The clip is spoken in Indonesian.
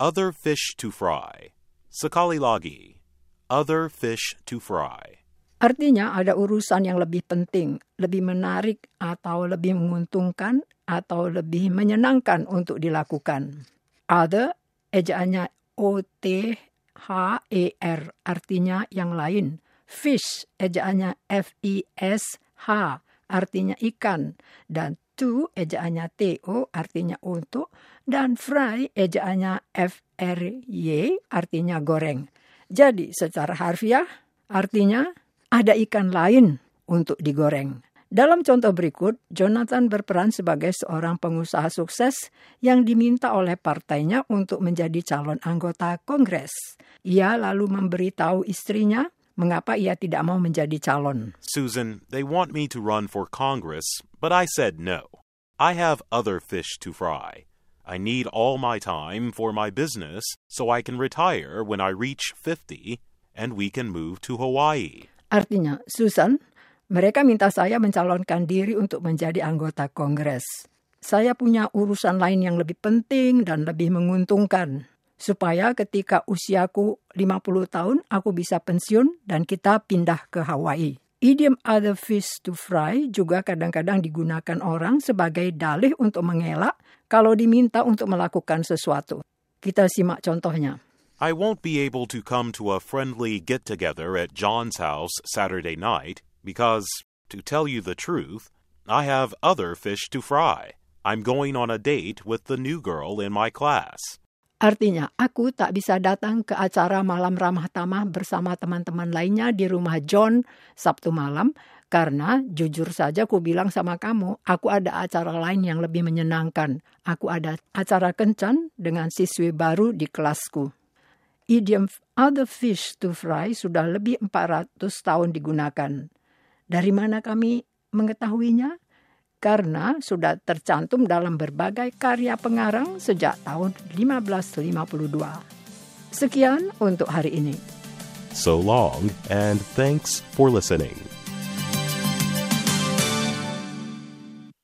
Other fish to fry. Sekali lagi. Other fish to fry. Artinya ada urusan yang lebih penting, lebih menarik atau lebih menguntungkan atau lebih menyenangkan untuk dilakukan. Other ejaannya O T H E R artinya yang lain. Fish ejaannya F I S H artinya ikan dan to ejaannya T O artinya untuk dan fry ejaannya F R Y artinya goreng. Jadi secara harfiah artinya ada ikan lain untuk digoreng. Dalam contoh berikut, Jonathan berperan sebagai seorang pengusaha sukses yang diminta oleh partainya untuk menjadi calon anggota Kongres. Ia lalu memberitahu istrinya mengapa ia tidak mau menjadi calon. Susan, they want me to run for Congress, but I said no. I have other fish to fry. I need all my time for my business so I can retire when I reach 50 and we can move to Hawaii. Artinya, Susan, mereka minta saya mencalonkan diri untuk menjadi anggota Kongres. Saya punya urusan lain yang lebih penting dan lebih menguntungkan. Supaya ketika usiaku 50 tahun, aku bisa pensiun dan kita pindah ke Hawaii. Idiom other fish to fry juga kadang-kadang digunakan orang sebagai dalih untuk mengelak kalau diminta untuk melakukan sesuatu. Kita simak contohnya. I won't be able to come to a friendly get together at John's house Saturday night because, to tell you the truth, I have other fish to fry. I'm going on a date with the new girl in my class. Artinya, aku tak bisa datang ke acara malam ramah tamah bersama teman-teman lainnya di rumah John Sabtu malam karena jujur saja ku bilang sama kamu, aku ada acara lain yang lebih menyenangkan. Aku ada acara kencan dengan siswi baru di kelasku. Idiom other fish to fry sudah lebih 400 tahun digunakan. Dari mana kami mengetahuinya? Karena sudah tercantum dalam berbagai karya pengarang sejak tahun 1552. Sekian untuk hari ini. So long, and thanks for listening.